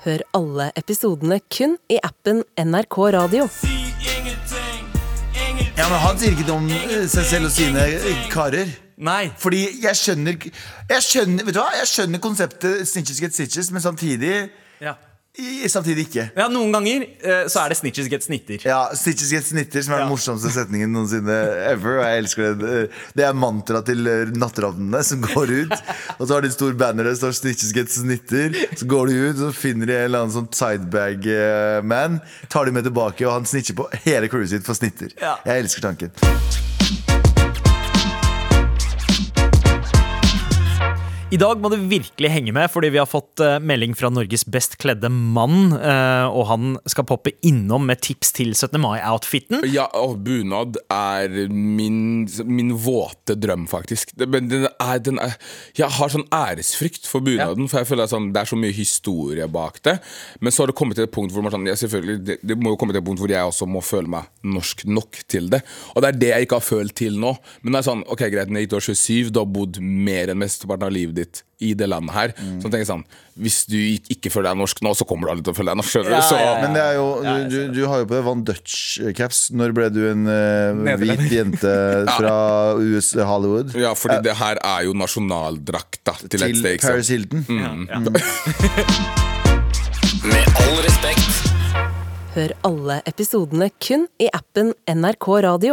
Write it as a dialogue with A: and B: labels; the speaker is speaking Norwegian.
A: Hør alle episodene kun i appen NRK Radio.
B: Ja, men Han sier ikke noe om eh, seg selv og sine eh, karer.
C: Nei.
B: Fordi jeg skjønner Jeg skjønner, vet du hva? Jeg skjønner konseptet snitches get stitches, men samtidig
C: Ja.
B: I- Samtidig ikke.
C: ja, noen ganger eh, så er det snitches get snitter.
B: Ja, 'snitches get snitter, som er den morsomste setningen noensinne ever. Og jeg elsker det. Det er mantraet til eh, natteravnene som går ut. Og så har de et stort banner der det står 'snitches get snitter'. Så går de ut, og så finner de en eller annen sånn sidebag-man. Tar de med tilbake, og han snitcher på hele crewet sitt for snitter.
C: Ja.
B: Jeg elsker tanken.
C: I dag må du virkelig henge med, fordi vi har fått eh, melding fra Norges best kledde mann. eh, og han skal poppe innom med tips til 17. mai-outfiten.
D: Ja, og bunad er min, min våte drøm, faktisk. Men den er, den er, jeg har sånn æresfrykt for bunaden, for jeg føler at sånn, det er så mye historie bak det. Men så har det kommet til et punkt hvor man sånn, ja, selvfølgelig, det, må jo komme til et punkt hvor jeg også må føle meg norsk nok til det. Og det er det jeg ikke har følt til nå. Men det er sånn, ok greit, når jeg gikk til 27, du har bodd mer enn mesteparten av livet ditt i det landet her. Så tenker jeg sånn, hvis du ikke føler deg norsk nå, så kommer du aldri til å føle deg norsk. skjønner?
C: Ja,
D: Så,
C: ja, ja.
B: Men det er jo, du, du, du har jo på deg Van Dutch-caps. Når ble du en
C: uh,
B: hvit jente fra US Hollywood
D: Ja, fordi det her er jo nasjonaldrakta til, et
B: til
D: sted. ikke sant?
B: Paris Hilton?
E: Med all respekt.
A: Hør alle episodene kun i appen NRK Radio.